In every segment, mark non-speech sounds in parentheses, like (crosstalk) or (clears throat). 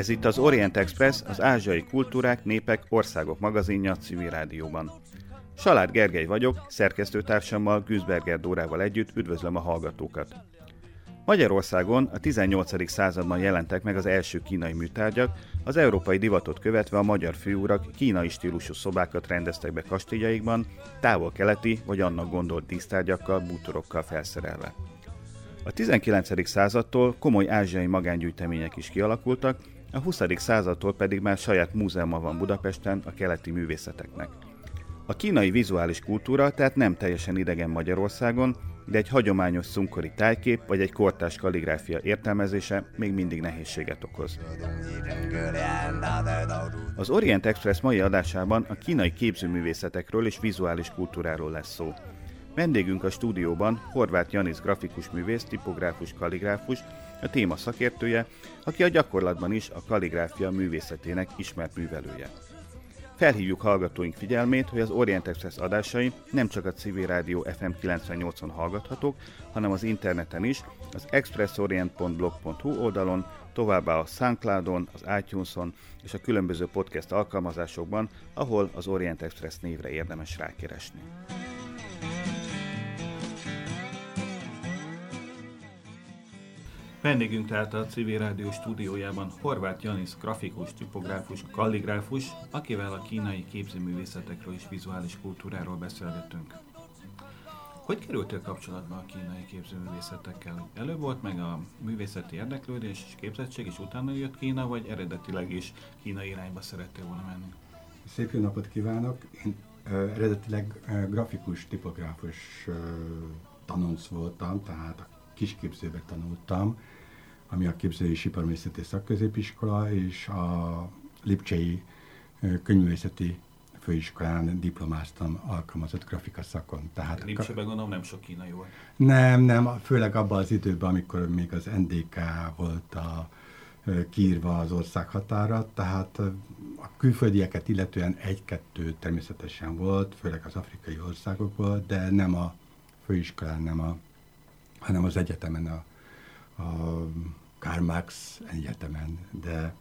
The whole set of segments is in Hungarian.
Ez itt az Orient Express, az ázsiai kultúrák, népek, országok magazinja civil rádióban. Salád Gergely vagyok, szerkesztőtársammal, Güzberger Dórával együtt üdvözlöm a hallgatókat. Magyarországon a 18. században jelentek meg az első kínai műtárgyak, az európai divatot követve a magyar főurak kínai stílusú szobákat rendeztek be kastélyaikban, távol-keleti vagy annak gondolt dísztárgyakkal, bútorokkal felszerelve. A 19. századtól komoly ázsiai magángyűjtemények is kialakultak, a 20. századtól pedig már saját múzeuma van Budapesten a keleti művészeteknek. A kínai vizuális kultúra tehát nem teljesen idegen Magyarországon, de egy hagyományos szunkori tájkép vagy egy kortás kalligráfia értelmezése még mindig nehézséget okoz. Az Orient Express mai adásában a kínai képzőművészetekről és vizuális kultúráról lesz szó. Vendégünk a stúdióban Horváth Janis grafikus művész, tipográfus, kalligráfus, a téma szakértője, aki a gyakorlatban is a kalligráfia művészetének ismert művelője. Felhívjuk hallgatóink figyelmét, hogy az Orient Express adásai nem csak a Civil Rádió FM 98-on hallgathatók, hanem az interneten is, az expressorient.blog.hu oldalon, továbbá a Soundcloudon, az iTunes-on és a különböző podcast alkalmazásokban, ahol az Orient Express névre érdemes rákeresni. Vendégünk tehát a Civil Rádió stúdiójában Horváth Janis, grafikus, tipográfus, kalligráfus, akivel a kínai képzőművészetekről és vizuális kultúráról beszélgetünk. Hogy kerültél kapcsolatba a kínai képzőművészetekkel? Előbb volt meg a művészeti érdeklődés és képzettség, és utána jött Kína, vagy eredetileg is kínai irányba szerettél volna menni? Szép jó napot kívánok! Én eredetileg grafikus, tipográfus uh, tanonc voltam, tehát kisképzőbe tanultam, ami a képzői és iparművészeti szakközépiskola, és a Lipcsei könyvművészeti főiskolán diplomáztam alkalmazott grafika szakon. Tehát Lipcsében gondolom nem sok kínai volt. Nem, nem, főleg abban az időben, amikor még az NDK volt a kiírva az ország határa, tehát a külföldieket illetően egy-kettő természetesen volt, főleg az afrikai országokból, de nem a főiskolán, nem a, hanem az egyetemen a, a Karl Marx egyetemen, de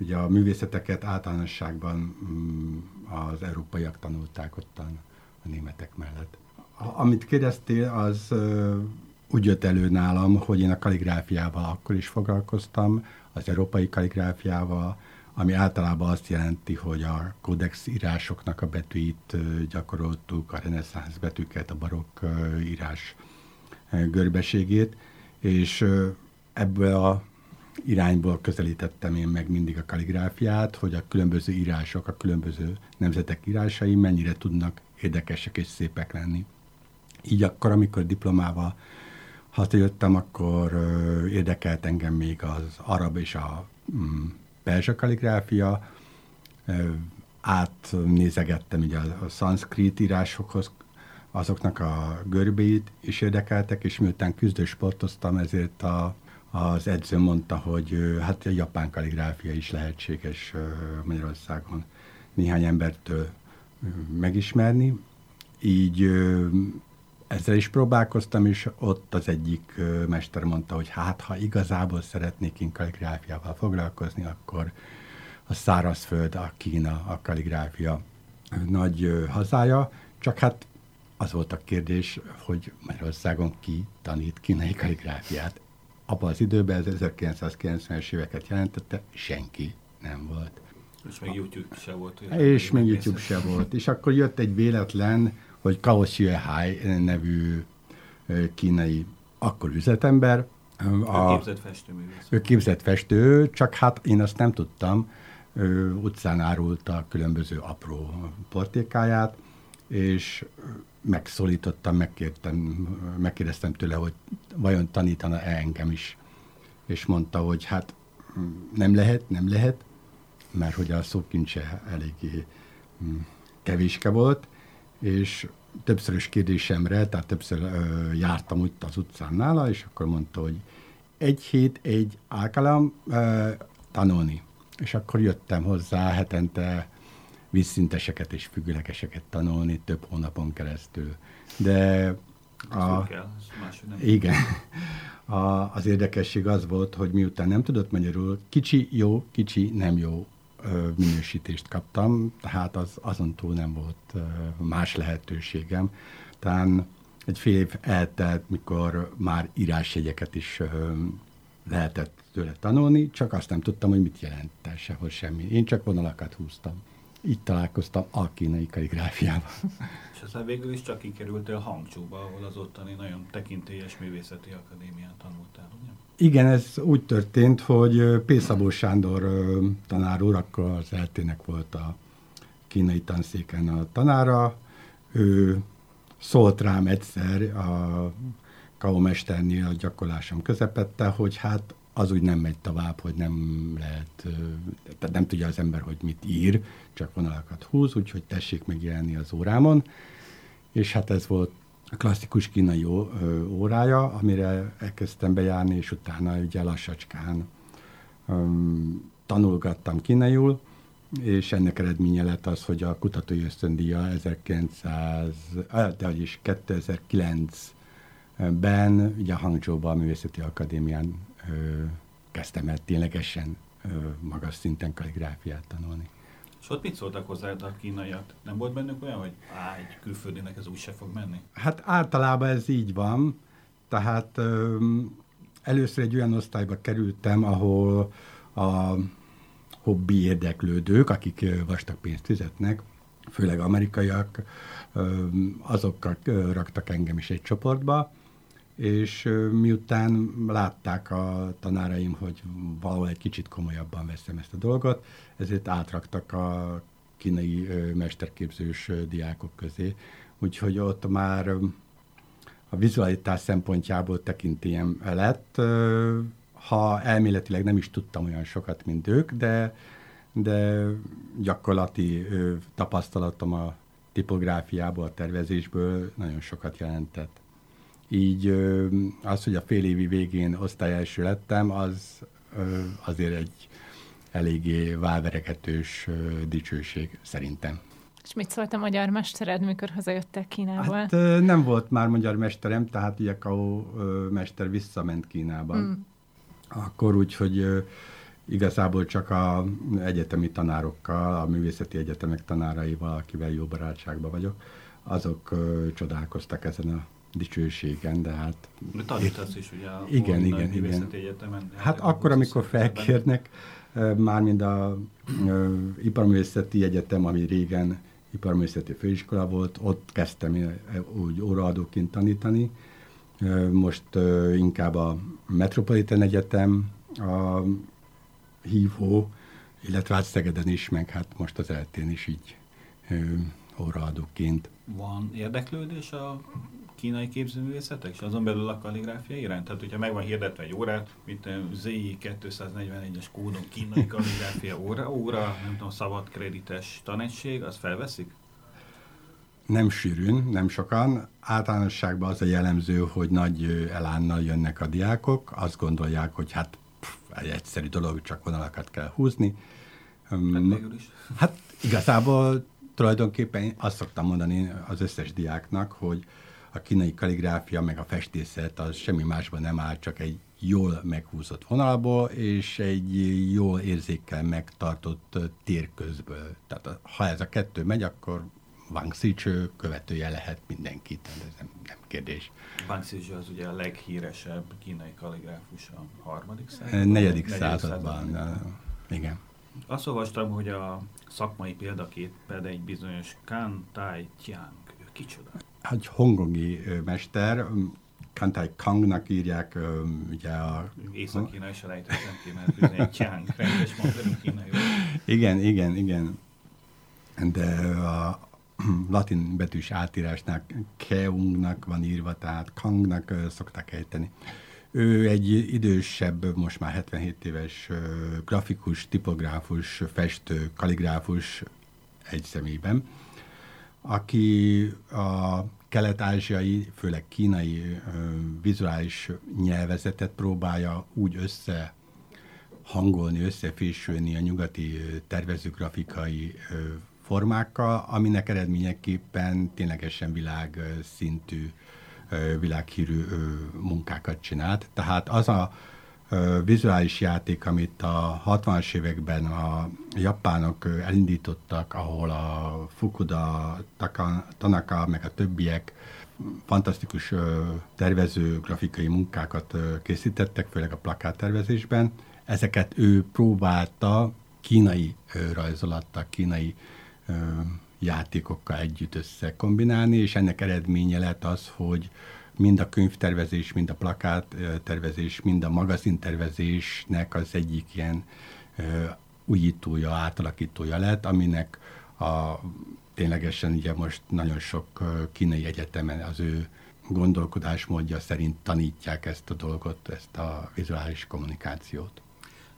ugye a művészeteket általánosságban mm, az európaiak tanulták ottan a németek mellett. Amit kérdeztél, az úgy jött elő nálam, hogy én a kaligráfiával akkor is foglalkoztam, az európai kaligráfiával, ami általában azt jelenti, hogy a kódex írásoknak a betűit gyakoroltuk, a reneszánsz betűket, a barokk írás görbeségét, és ebből a irányból közelítettem én meg mindig a kaligráfiát, hogy a különböző írások, a különböző nemzetek írásai mennyire tudnak érdekesek és szépek lenni. Így akkor, amikor diplomával hazajöttem, akkor érdekelt engem még az arab és a mm, perzsa kaligráfia, átnézegettem ugye a, a szanszkrit írásokhoz, azoknak a görbéit is érdekeltek, és miután küzdősportoztam, ezért a az edző mondta, hogy hát a japán kaligráfia is lehetséges Magyarországon néhány embertől megismerni. Így ezzel is próbálkoztam, és ott az egyik mester mondta, hogy hát, ha igazából szeretnék én kaligráfiával foglalkozni, akkor a szárazföld, a Kína, a kaligráfia nagy hazája, csak hát az volt a kérdés, hogy Magyarországon ki tanít kínai kaligráfiát abban az időben, az 1990-es éveket jelentette, senki nem volt. És még YouTube se volt. És még YouTube se volt. És akkor jött egy véletlen, hogy Kao Hai nevű kínai akkor üzletember. A, ő képzett festőművész. Ő képzett festő, csak hát én azt nem tudtam. Ő utcán árulta különböző apró portékáját, és megszólítottam, megkértem, megkérdeztem tőle, hogy vajon tanítana-e engem is. És mondta, hogy hát nem lehet, nem lehet, mert hogy a szókincse eléggé mm, kevéske volt, és többszörös kérdésemre, tehát többször ö, jártam úgy az utcán nála, és akkor mondta, hogy egy hét, egy alkalom ö, tanulni. És akkor jöttem hozzá hetente vízszinteseket és függőlegeseket tanulni több hónapon keresztül. De a, kell, igen. (laughs) A, az érdekesség az volt, hogy miután nem tudott magyarul, kicsi jó, kicsi nem jó ö, minősítést kaptam, tehát az, azon túl nem volt ö, más lehetőségem. Tehát egy fél év eltelt, mikor már írásjegyeket is ö, lehetett tőle tanulni, csak azt nem tudtam, hogy mit jelent, sehol semmi. Én csak vonalakat húztam. Így találkoztam a kínai kaligráfiával. És aztán végül is csak kikerültél Hangzhouba, ahol az ottani nagyon tekintélyes művészeti akadémián tanultál, ugye? Igen, ez úgy történt, hogy P. Szabó Sándor tanár úr, akkor az eltének volt a kínai tanszéken a tanára, ő szólt rám egyszer a Kao mesternél a gyakorlásom közepette, hogy hát az úgy nem megy tovább, hogy nem lehet, tehát nem tudja az ember, hogy mit ír, csak vonalakat húz, úgyhogy tessék megjelenni az órámon. És hát ez volt a klasszikus kínai órája, amire elkezdtem bejárni, és utána ugye lassacskán um, tanulgattam kínaiul, és ennek eredménye lett az, hogy a kutatói ösztöndíja 1900, de is 2009-ben ugye a Hangzhouban a Művészeti Akadémián ö, kezdtem el ténylegesen magas szinten kaligráfiát tanulni. És ott mit szóltak hozzá a kínaiak? Nem volt bennük olyan, hogy á, egy külföldinek ez úgy se fog menni? Hát általában ez így van. Tehát először egy olyan osztályba kerültem, ahol a hobbi érdeklődők, akik vastag pénzt fizetnek, főleg amerikaiak, azokkal raktak engem is egy csoportba, és miután látták a tanáraim, hogy valahol egy kicsit komolyabban veszem ezt a dolgot, ezért átraktak a kínai mesterképzős diákok közé. Úgyhogy ott már a vizualitás szempontjából tekintélyem lett. Ha elméletileg nem is tudtam olyan sokat, mint ők, de, de gyakorlati tapasztalatom a tipográfiából, a tervezésből nagyon sokat jelentett. Így az, hogy a fél évi végén osztályelső lettem, az azért egy eléggé válveregetős dicsőség szerintem. És mit szólt a magyar mestered, mikor hazajöttek Kínából? Hát nem volt már magyar mesterem, tehát ugye Kao mester visszament Kínába. Mm. Akkor úgy, hogy igazából csak a egyetemi tanárokkal, a művészeti egyetemek tanáraival, akivel jó barátságban vagyok, azok csodálkoztak ezen a dicsőségen, de hát... Tanítasz is ugye a igen, igen, igen. Egyetemen. Hát akkor, amikor felkérnek, mármint a Iparművészeti Egyetem, ami régen Iparművészeti Főiskola volt, ott kezdtem úgy óraadóként tanítani. Most inkább a Metropolitan Egyetem a hívó, illetve hát Szegeden is, meg hát most az eltén is így óraadóként. Van érdeklődés a kínai képzőművészetek, és azon belül a kalligráfia iránt? Tehát, hogyha meg van hirdetve egy órát, mint ZI 241-es kódon kínai kalligráfia óra, óra, nem tudom, szabad kredites tanegység, az felveszik? Nem sűrűn, nem sokan. Általánosságban az a jellemző, hogy nagy elánnal jönnek a diákok, azt gondolják, hogy hát pff, egy egyszerű dolog, csak vonalakat kell húzni. Hát, hát igazából tulajdonképpen azt szoktam mondani az összes diáknak, hogy a kínai kaligráfia meg a festészet az semmi másban nem áll, csak egy jól meghúzott vonalból, és egy jól érzékel megtartott térközből. Tehát ha ez a kettő megy, akkor Wang Xichő követője lehet mindenki, tehát ez nem, nem kérdés. Wang Xichő az ugye a leghíresebb kínai kaligráfus a harmadik században? Negyedik században, században. igen. Azt olvastam, hogy a szakmai példaképed egy bizonyos Kan Tai Tiang. Ő kicsoda? Egy hongkongi mester, Kantai Kangnak írják, ugye a... Észak-Kína is ki, mert egy csáng, rendes kínai. Igen, igen, igen. De a (clears throat) latin betűs átírásnál Keungnak van írva, tehát Kangnak szokták ejteni. Ő egy idősebb, most már 77 éves grafikus, tipográfus, festő, kaligráfus egy személyben, aki a kelet-ázsiai, főleg kínai vizuális nyelvezetet próbálja úgy össze hangolni, összefésülni a nyugati tervezőgrafikai formákkal, aminek eredményeképpen ténylegesen világ szintű világhírű munkákat csinált. Tehát az a vizuális játék, amit a 60-as években a japánok elindítottak, ahol a Fukuda, Tanaka, meg a többiek fantasztikus tervező grafikai munkákat készítettek, főleg a plakáttervezésben. Ezeket ő próbálta kínai rajzolattal, kínai játékokkal együtt összekombinálni, és ennek eredménye lett az, hogy mind a könyvtervezés, mind a plakáttervezés, mind a magazintervezésnek az egyik ilyen újítója, átalakítója lett, aminek a ténylegesen ugye most nagyon sok kínai egyetemen az ő gondolkodásmódja szerint tanítják ezt a dolgot, ezt a vizuális kommunikációt.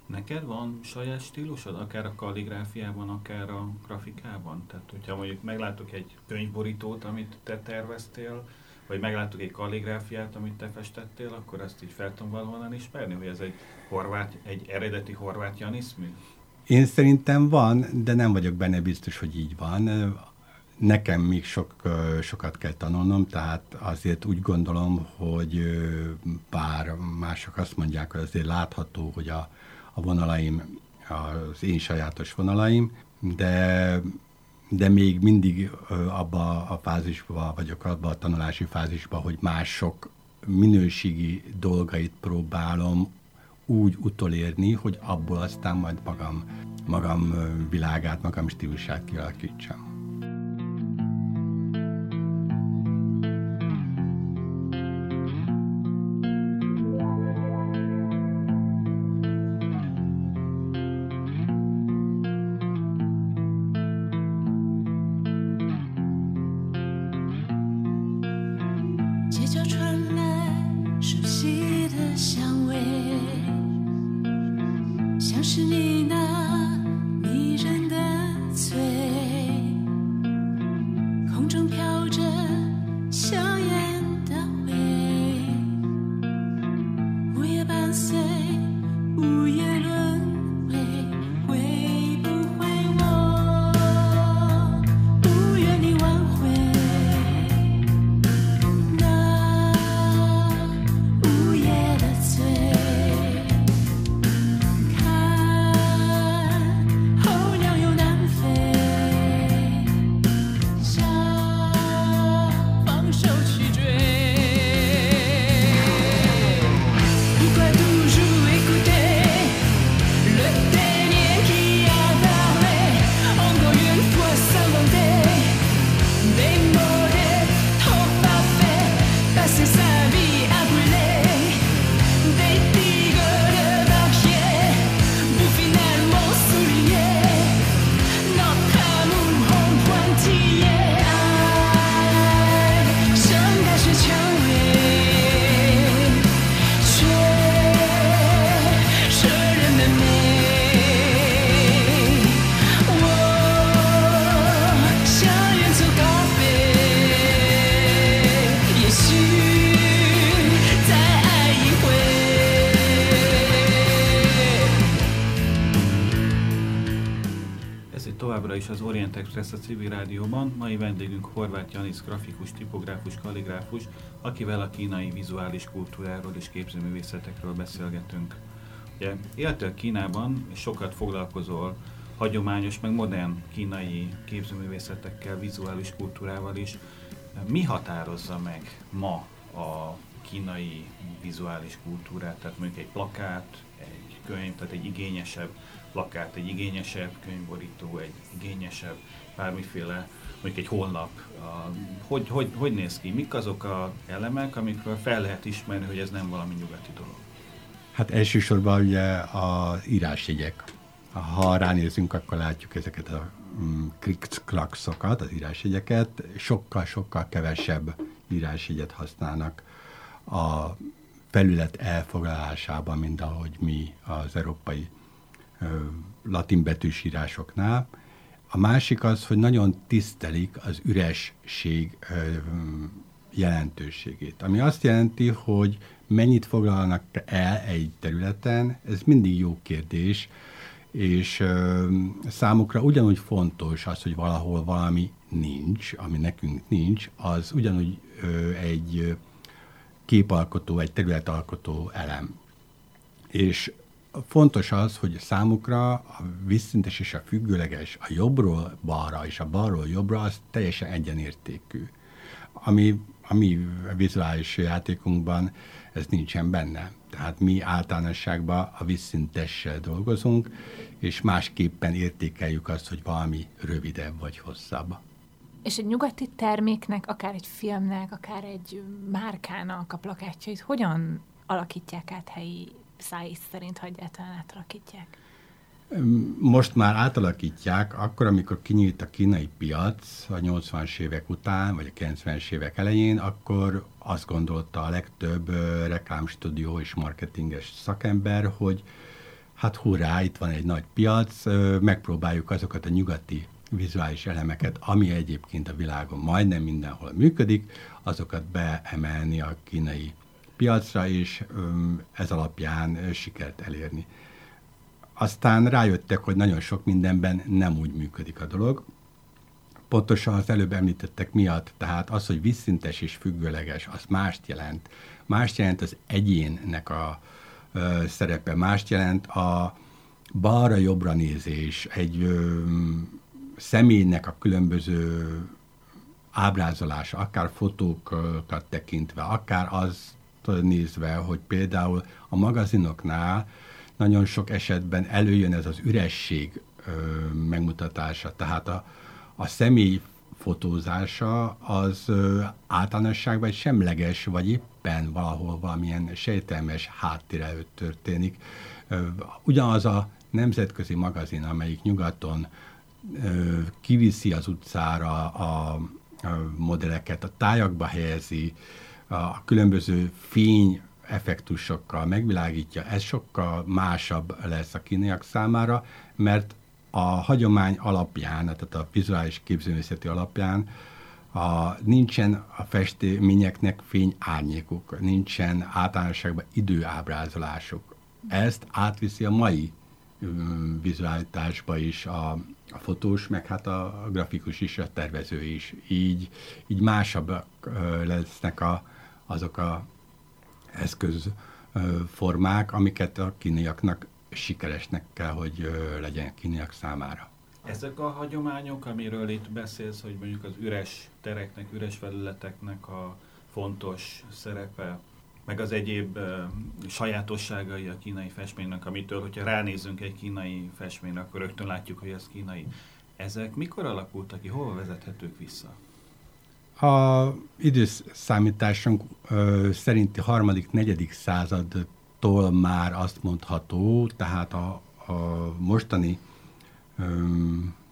Neked van saját stílusod, akár a kalligráfiában, akár a grafikában? Tehát, hogyha mondjuk meglátok egy könyvborítót, amit te terveztél, vagy megláttuk egy kalligráfiát, amit te festettél, akkor ezt így fel tudom valahonnan ismerni, hogy ez egy, horvát, egy eredeti horvát janiszmű? Én szerintem van, de nem vagyok benne biztos, hogy így van. Nekem még sok, sokat kell tanulnom, tehát azért úgy gondolom, hogy bár mások azt mondják, hogy azért látható, hogy a, a vonalaim az én sajátos vonalaim, de de még mindig abba a fázisba vagyok, abba a tanulási fázisba, hogy mások minőségi dolgait próbálom úgy utolérni, hogy abból aztán majd magam, magam világát, magam stílusát kialakítsam. Horváth Janis, grafikus, tipográfus, kalligráfus, akivel a kínai vizuális kultúráról és képzőművészetekről beszélgetünk. Ugye, éltél Kínában, és sokat foglalkozol hagyományos, meg modern kínai képzőművészetekkel, vizuális kultúrával is. Mi határozza meg ma a kínai vizuális kultúrát? Tehát mondjuk egy plakát, egy könyv, tehát egy igényesebb plakát, egy igényesebb könyvborító, egy igényesebb bármiféle, mondjuk egy honlap, hogy, hogy, hogy néz ki? Mik azok a elemek, amikről fel lehet ismerni, hogy ez nem valami nyugati dolog? Hát elsősorban ugye az írásjegyek. Ha ránézünk, akkor látjuk ezeket a mm, klakszokat, az írásjegyeket. Sokkal-sokkal kevesebb írásjegyet használnak a felület elfoglalásában, mint ahogy mi az európai latin betűs írásoknál. A másik az, hogy nagyon tisztelik az üresség jelentőségét. Ami azt jelenti, hogy mennyit foglalnak el egy területen, ez mindig jó kérdés, és ö, számukra ugyanúgy fontos az, hogy valahol valami nincs, ami nekünk nincs, az ugyanúgy ö, egy képalkotó, egy területalkotó elem. És fontos az, hogy számukra a visszintes és a függőleges, a jobbról balra és a balról jobbra, az teljesen egyenértékű. Ami, ami vizuális játékunkban ez nincsen benne. Tehát mi általánosságban a visszintessel dolgozunk, és másképpen értékeljük azt, hogy valami rövidebb vagy hosszabb. És egy nyugati terméknek, akár egy filmnek, akár egy márkának a plakátjait hogyan alakítják át helyi szájész szerint, ha egyáltalán átalakítják? Most már átalakítják, akkor, amikor kinyílt a kínai piac a 80-as évek után, vagy a 90-es évek elején, akkor azt gondolta a legtöbb reklámstudió és marketinges szakember, hogy hát hurrá, itt van egy nagy piac, megpróbáljuk azokat a nyugati vizuális elemeket, ami egyébként a világon majdnem mindenhol működik, azokat beemelni a kínai piacra, és ez alapján sikert elérni. Aztán rájöttek, hogy nagyon sok mindenben nem úgy működik a dolog, pontosan az előbb említettek miatt, tehát az, hogy visszintes és függőleges, az mást jelent. Mást jelent az egyénnek a ö, szerepe, mást jelent a balra-jobbra nézés, egy ö, személynek a különböző ábrázolása, akár fotókat tekintve, akár az nézve, hogy például a magazinoknál nagyon sok esetben előjön ez az üresség ö, megmutatása, tehát a, a személy fotózása az ö, általánosságban egy semleges, vagy éppen valahol valamilyen sejtelmes háttér előtt történik. Ö, ugyanaz a nemzetközi magazin, amelyik nyugaton ö, kiviszi az utcára a, a modelleket, a tájakba helyezi, a különböző fény effektusokkal megvilágítja, ez sokkal másabb lesz a kínaiak számára, mert a hagyomány alapján, tehát a vizuális képzőművészeti alapján a, nincsen a festményeknek fény árnyékuk, nincsen általánosságban időábrázolásuk. Ezt átviszi a mai vizuálitásba is a, a fotós, meg hát a, a grafikus is, a tervező is. Így, így másabbak lesznek a, azok a eszközformák, amiket a kínaiaknak sikeresnek kell, hogy legyen kínaiak számára. Ezek a hagyományok, amiről itt beszélsz, hogy mondjuk az üres tereknek, üres felületeknek a fontos szerepe, meg az egyéb sajátosságai a kínai festménynek, amitől, hogyha ránézünk egy kínai festményre, akkor rögtön látjuk, hogy ez kínai. Ezek mikor alakultak ki, hova vezethetők vissza? A időszámításunk szerinti harmadik, negyedik századtól már azt mondható, tehát a, a mostani ö,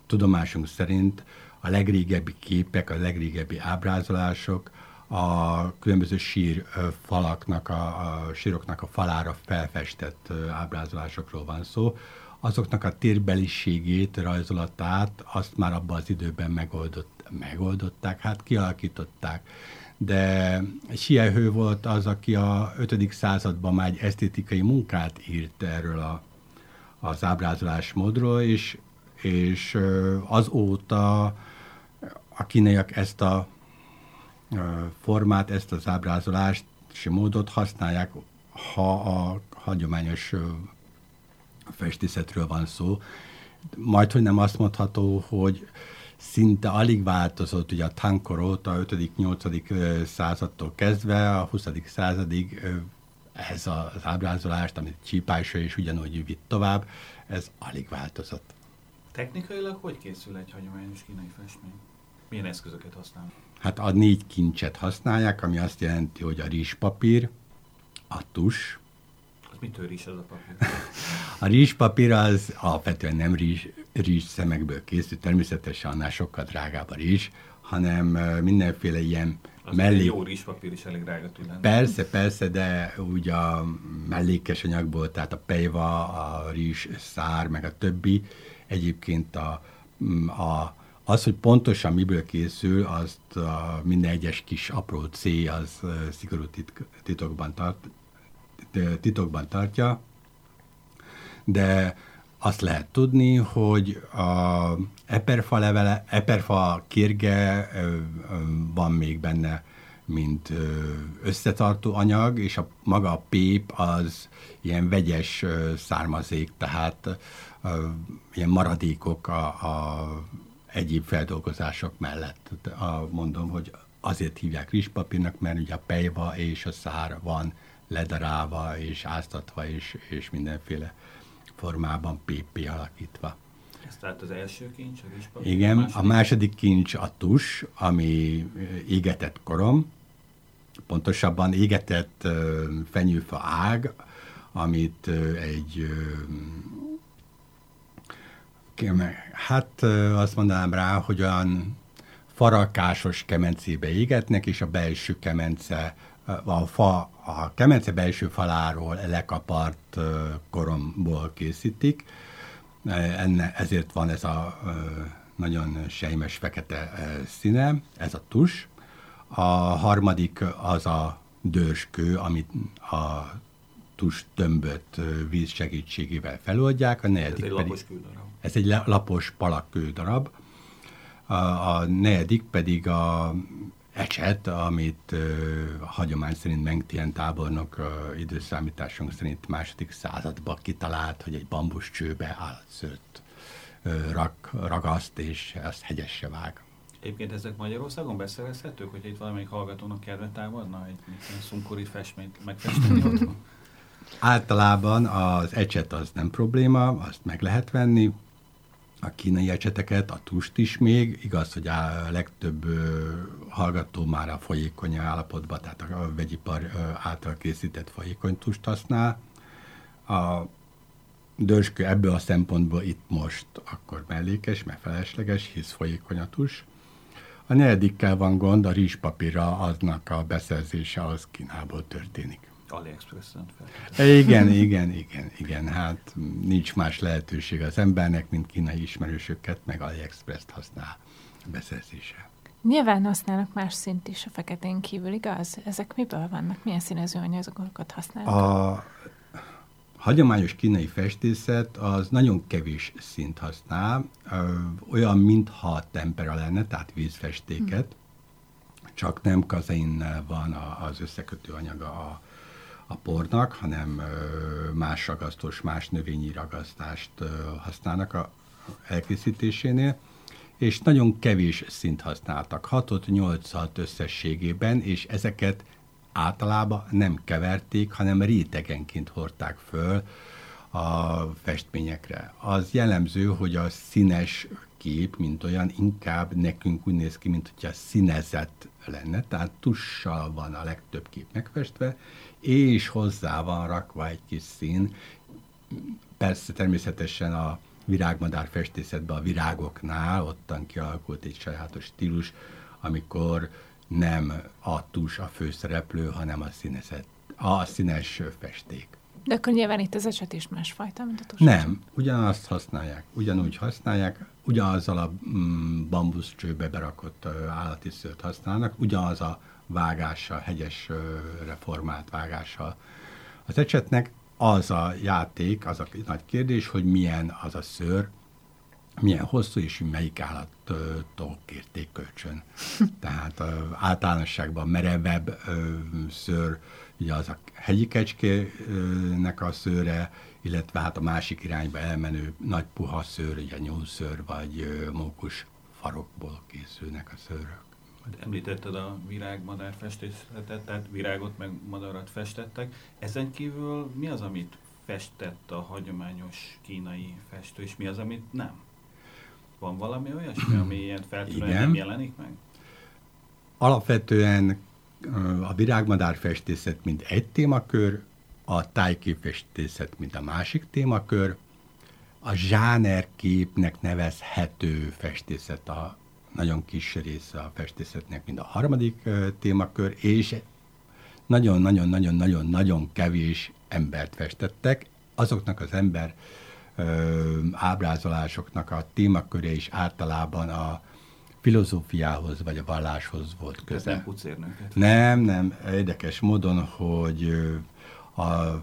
tudomásunk szerint a legrégebbi képek, a legrégebbi ábrázolások a különböző sír falaknak, a, a síroknak a falára felfestett ábrázolásokról van szó. Azoknak a térbeliségét, rajzolatát azt már abban az időben megoldott megoldották, hát kialakították. De Siehő volt az, aki a 5. században már egy esztétikai munkát írt erről a, az ábrázolásmódról, és, és azóta a kínaiak ezt a formát, ezt az ábrázolást és módot használják, ha a hagyományos festészetről van szó. Majd, hogy nem azt mondható, hogy szinte alig változott, ugye a Tankor óta, a 5.-8. századtól kezdve, a 20. századig ez az ábrázolást, amit Csípása is ugyanúgy vitt tovább, ez alig változott. Technikailag hogy készül egy hagyományos kínai festmény? Milyen eszközöket használnak? Hát a négy kincset használják, ami azt jelenti, hogy a rizspapír, a tus, Mitől rizs az a papír? (laughs) A rizspapír az alapvetően nem rizs, rizs szemekből készül, természetesen annál sokkal drágább a rizs, hanem mindenféle ilyen az mellé... jó rizspapír is elég drága tud lenni. Persze, persze, de úgy a mellékes anyagból, tehát a pejva, a rizs szár, meg a többi, egyébként a, a az, hogy pontosan miből készül, azt a minden egyes kis apró C az szigorú titokban tart, titokban tartja, de azt lehet tudni, hogy a eperfa levele, eperfa kérge van még benne mint összetartó anyag, és a maga a pép az ilyen vegyes származék, tehát ilyen maradékok a, a egyéb feldolgozások mellett. A, mondom, hogy azért hívják rizspapírnak, mert ugye a pejva és a szár van ledarálva és áztatva és, és mindenféle formában PP alakítva. Ez tehát az első kincs, a rizspapír? Igen, a második, a második kincs a tus, ami égetett korom, pontosabban égetett fenyőfa ág, amit egy hát azt mondanám rá, hogy olyan farakásos kemencébe égetnek, és a belső kemence, a, fa, a kemence belső faláról lekapart koromból készítik. Enne, ezért van ez a nagyon sejmes fekete színe, ez a tus. A harmadik az a dőskő, amit a tus tömböt víz segítségével feloldják, a negyedik ez egy pedig... Lapos ez egy lapos palakkő darab. A, a negyedik pedig a ecset, amit uh, hagyomány szerint Mengtien tábornok uh, időszámításunk szerint második században kitalált, hogy egy bambuscsőbe állatszőt uh, rak, ragaszt, és ezt hegyesse vág. Egyébként ezek Magyarországon beszerezhetők, hogy itt valamelyik hallgatónak kedve támadna egy szunkori festményt megfesteni otthon? Általában az ecset az nem probléma, azt meg lehet venni, a kínai ecseteket, a tust is még. Igaz, hogy a legtöbb hallgató már a folyékony állapotban, tehát a vegyipar által készített folyékony tust használ. A dörskő ebből a szempontból itt most akkor mellékes, mert felesleges, hisz folyékony a tus. A negyedikkel van gond, a rizspapírra aznak a beszerzése az Kínából történik. AliExpress-en Igen, igen, igen, igen. Hát nincs más lehetőség az embernek, mint kínai ismerősöket, meg AliExpress-t használ beszerzése. Nyilván használnak más szint is a feketén kívül, igaz? Ezek miből vannak? Milyen színezőanyagokat használnak? A hagyományos kínai festészet az nagyon kevés szint használ, olyan, mintha tempera lenne, tehát vízfestéket, hmm. csak nem kazeinnel van az összekötő anyaga a a pornak, hanem más ragasztós, más növényi ragasztást használnak a elkészítésénél, és nagyon kevés szint használtak, 6-8-6 összességében, és ezeket általában nem keverték, hanem rétegenként hordták föl a festményekre. Az jellemző, hogy a színes kép, mint olyan, inkább nekünk úgy néz ki, mint hogyha színezett lenne, tehát tussal van a legtöbb kép megfestve, és hozzá van rakva egy kis szín. Persze természetesen a virágmadár festészetben a virágoknál ottan kialakult egy sajátos stílus, amikor nem a tus a főszereplő, hanem a színezet, a színes festék. De akkor nyilván itt az eset is másfajta, mint a tus. Nem, ugyanazt használják, ugyanúgy használják, ugyanazzal a mm, bambuszcsőbe berakott állati szőt használnak, ugyanaz a vágással, hegyes reformált vágással. Az ecsetnek az a játék, az a nagy kérdés, hogy milyen az a szőr, milyen hosszú, és melyik állattól kérték kölcsön. (laughs) Tehát általánosságban merevebb szőr, ugye az a hegyi kecskének a szőre, illetve hát a másik irányba elmenő nagy puha szőr, ugye nyúlszőr vagy mókus farokból készülnek a szőrök. Említetted a virágmadár festészetet, tehát virágot meg madarat festettek. Ezen kívül mi az, amit festett a hagyományos kínai festő, és mi az, amit nem? Van valami olyasmi, ami (clears throat) ilyen feltűnően nem jelenik meg? Alapvetően a virágmadár festészet mint egy témakör, a tájképfestészet mint a másik témakör, a zsánerképnek nevezhető festészet a nagyon kis része a festészetnek, mint a harmadik témakör, és nagyon-nagyon-nagyon-nagyon-nagyon kevés embert festettek. Azoknak az ember ö, ábrázolásoknak a témaköre is általában a filozófiához vagy a valláshoz volt köze. Nem, nem, nem. Érdekes módon, hogy a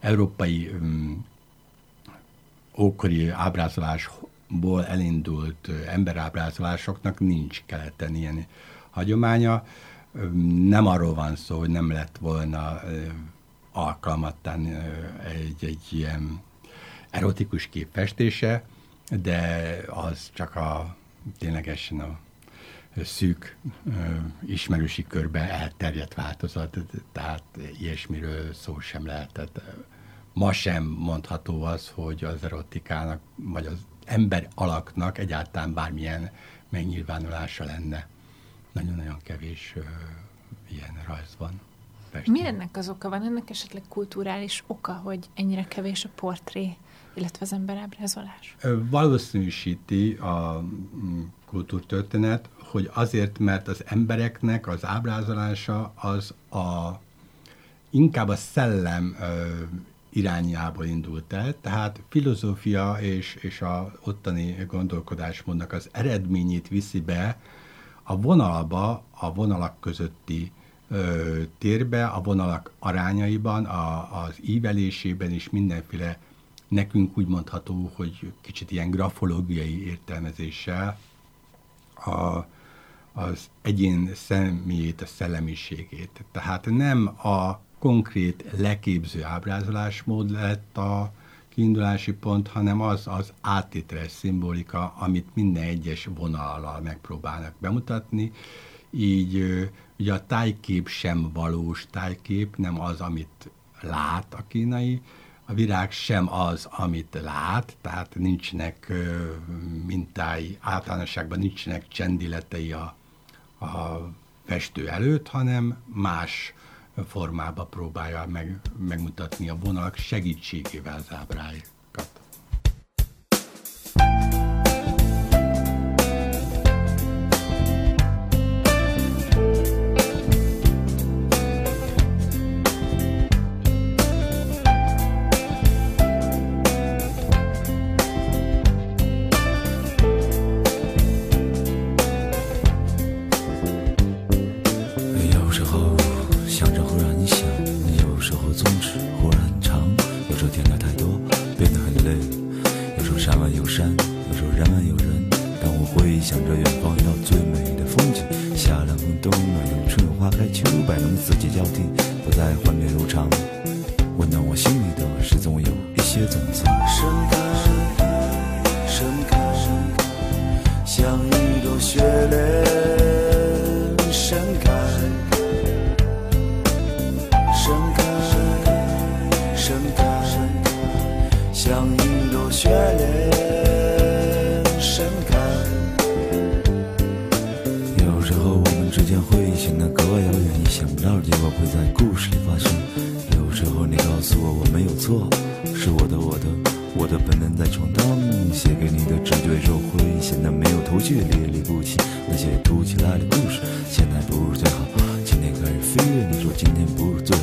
európai um, ókori ábrázolás ból elindult emberábrázolásoknak nincs keleten ilyen hagyománya. nem arról van szó, hogy nem lett volna alkalmat tenni egy, egy ilyen erotikus kép festése, de az csak a ténylegesen a szűk ismerősi körbe elterjedt változat, tehát ilyesmiről szó sem lehetett. Ma sem mondható az, hogy az erotikának, vagy az ember alaknak egyáltalán bármilyen megnyilvánulása lenne. Nagyon-nagyon kevés ö, ilyen rajz van. Pesten. Mi ennek az oka? Van ennek esetleg kulturális oka, hogy ennyire kevés a portré, illetve az emberábrázolás? Valószínűsíti a mm, kultúrtörténet, hogy azért, mert az embereknek az ábrázolása az a inkább a szellem ö, irányából indult el, tehát filozófia és, és a ottani gondolkodásmódnak az eredményét viszi be a vonalba, a vonalak közötti ö, térbe, a vonalak arányaiban, a, az ívelésében és mindenféle nekünk úgy mondható, hogy kicsit ilyen grafológiai értelmezéssel a, az egyén személyét, a szellemiségét. Tehát nem a konkrét leképző ábrázolásmód lett a kiindulási pont, hanem az az áttételes szimbolika, amit minden egyes vonallal megpróbálnak bemutatni. Így ugye a tájkép sem valós tájkép, nem az, amit lát a kínai, a virág sem az, amit lát, tehát nincsenek mintái, általánosságban nincsenek csendiletei a, a festő előtt, hanem más formába próbálja meg, megmutatni a vonalak segítségével az 我会在故事里发生。有时候你告诉我我没有错，是我的，我的，我的本能在闯荡。写给你的纸片皱灰，显得没有头绪，理理不清那些突如其来的故事。现在不是最好，今天开始飞跃。你说今天不如做。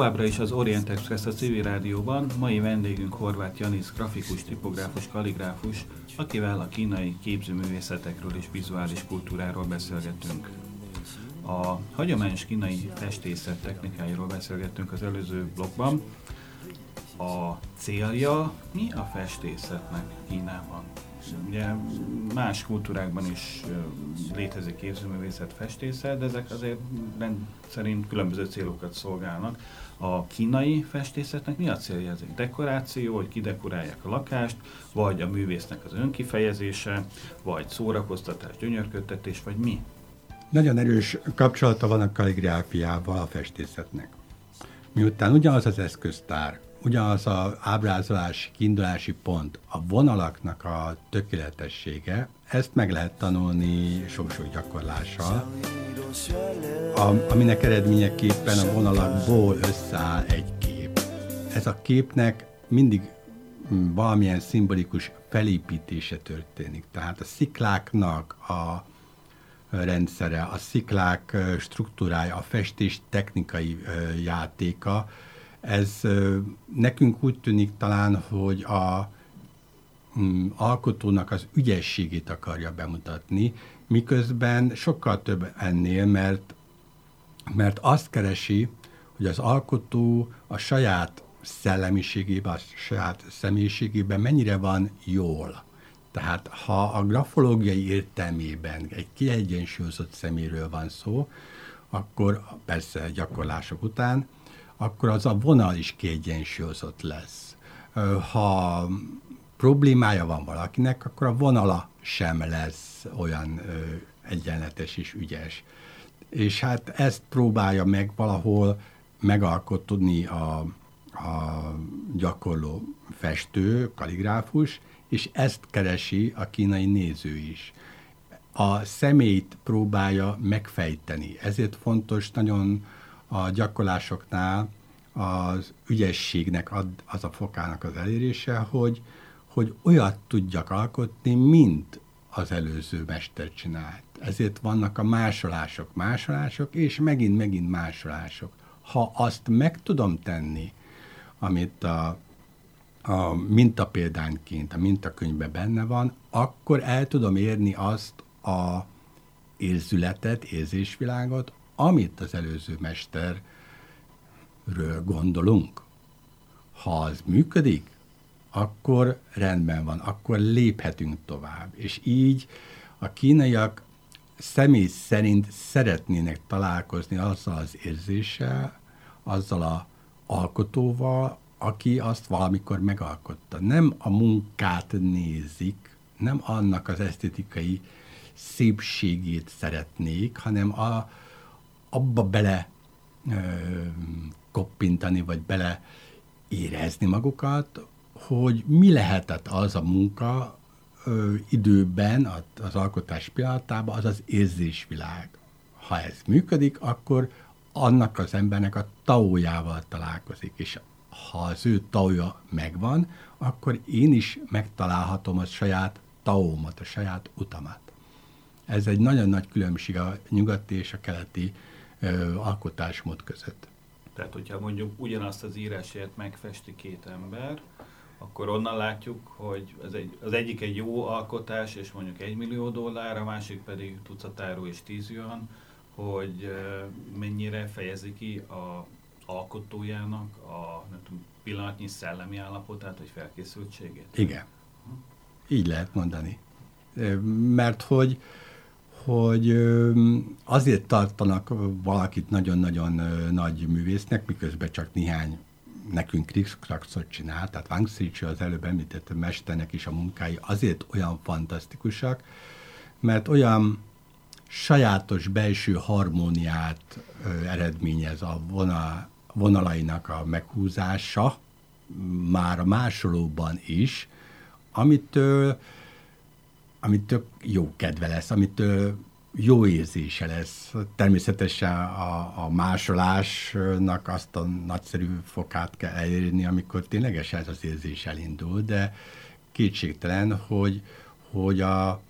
Továbbra is az Orient Express a civil rádióban. Mai vendégünk Horváth Janis, grafikus, tipográfus, kaligráfus, akivel a kínai képzőművészetekről és vizuális kultúráról beszélgetünk. A hagyományos kínai festészet technikáiról beszélgettünk az előző blogban. A célja mi a festészetnek Kínában? Ugye más kultúrákban is létezik képzőművészet, festészet, de ezek azért rendszerint különböző célokat szolgálnak. A kínai festészetnek mi a célja? Ez egy dekoráció, hogy kidekorálják a lakást, vagy a művésznek az önkifejezése, vagy szórakoztatás, gyönyörködtetés, vagy mi? Nagyon erős kapcsolata van a kaligráfiával a festészetnek. Miután ugyanaz az eszköztár, ugyanaz az ábrázolási, kiindulási pont, a vonalaknak a tökéletessége, ezt meg lehet tanulni sok-sok gyakorlással, a, aminek eredményeképpen a vonalakból összeáll egy kép. Ez a képnek mindig mm, valamilyen szimbolikus felépítése történik. Tehát a szikláknak a rendszere, a sziklák struktúrája, a festés technikai játéka, Ez nekünk úgy tűnik talán, hogy a mm, alkotónak az ügyességét akarja bemutatni, miközben sokkal több ennél, mert, mert azt keresi, hogy az alkotó a saját szellemiségében, a saját személyiségében mennyire van jól. Tehát ha a grafológiai értelmében egy kiegyensúlyozott szeméről van szó, akkor persze gyakorlások után, akkor az a vonal is kiegyensúlyozott lesz. Ha problémája van valakinek, akkor a vonala sem lesz olyan egyenletes és ügyes. És hát ezt próbálja meg valahol megalkotni a, a gyakorló festő, kaligráfus, és ezt keresi a kínai néző is. A személyt próbálja megfejteni. Ezért fontos nagyon a gyakorlásoknál az ügyességnek az a fokának az elérése, hogy, hogy olyat tudjak alkotni, mint az előző mester csinált. Ezért vannak a másolások, másolások, és megint-megint másolások. Ha azt meg tudom tenni, amit a a mintapéldányként, a mintakönyvben benne van, akkor el tudom érni azt a érzületet, érzésvilágot, amit az előző mesterről gondolunk. Ha az működik, akkor rendben van, akkor léphetünk tovább. És így a kínaiak személy szerint szeretnének találkozni azzal az érzéssel, azzal a alkotóval, aki azt valamikor megalkotta. Nem a munkát nézik, nem annak az esztétikai szépségét szeretnék, hanem a, abba bele ö, koppintani, vagy bele érezni magukat, hogy mi lehetett az a munka ö, időben, az alkotás pillanatában, az az érzésvilág. Ha ez működik, akkor annak az embernek a taójával találkozik, és ha az ő tauja megvan, akkor én is megtalálhatom a saját taómat, a saját utamat. Ez egy nagyon nagy különbség a nyugati és a keleti ö, alkotásmód között. Tehát, hogyha mondjuk ugyanazt az írásért megfesti két ember, akkor onnan látjuk, hogy az, egy, az egyik egy jó alkotás, és mondjuk egy millió dollár, a másik pedig tucatáró és tíz jön, hogy mennyire fejezi ki a alkotójának a nem tudom, pillanatnyi szellemi állapotát, vagy felkészültségét? Igen. Így lehet mondani. Mert hogy, hogy azért tartanak valakit nagyon-nagyon nagy művésznek, miközben csak néhány nekünk Krikszkrakszot csinál, tehát Wang Szicsi az előbb említett mesternek is a munkái azért olyan fantasztikusak, mert olyan sajátos belső harmóniát ö, eredményez a vonal, vonalainak a meghúzása, már a másolóban is, amitől, amitől jó kedve lesz, amitől jó érzése lesz. Természetesen a, a másolásnak azt a nagyszerű fokát kell elérni, amikor ténylegesen ez az érzés elindul, de kétségtelen, hogy, hogy a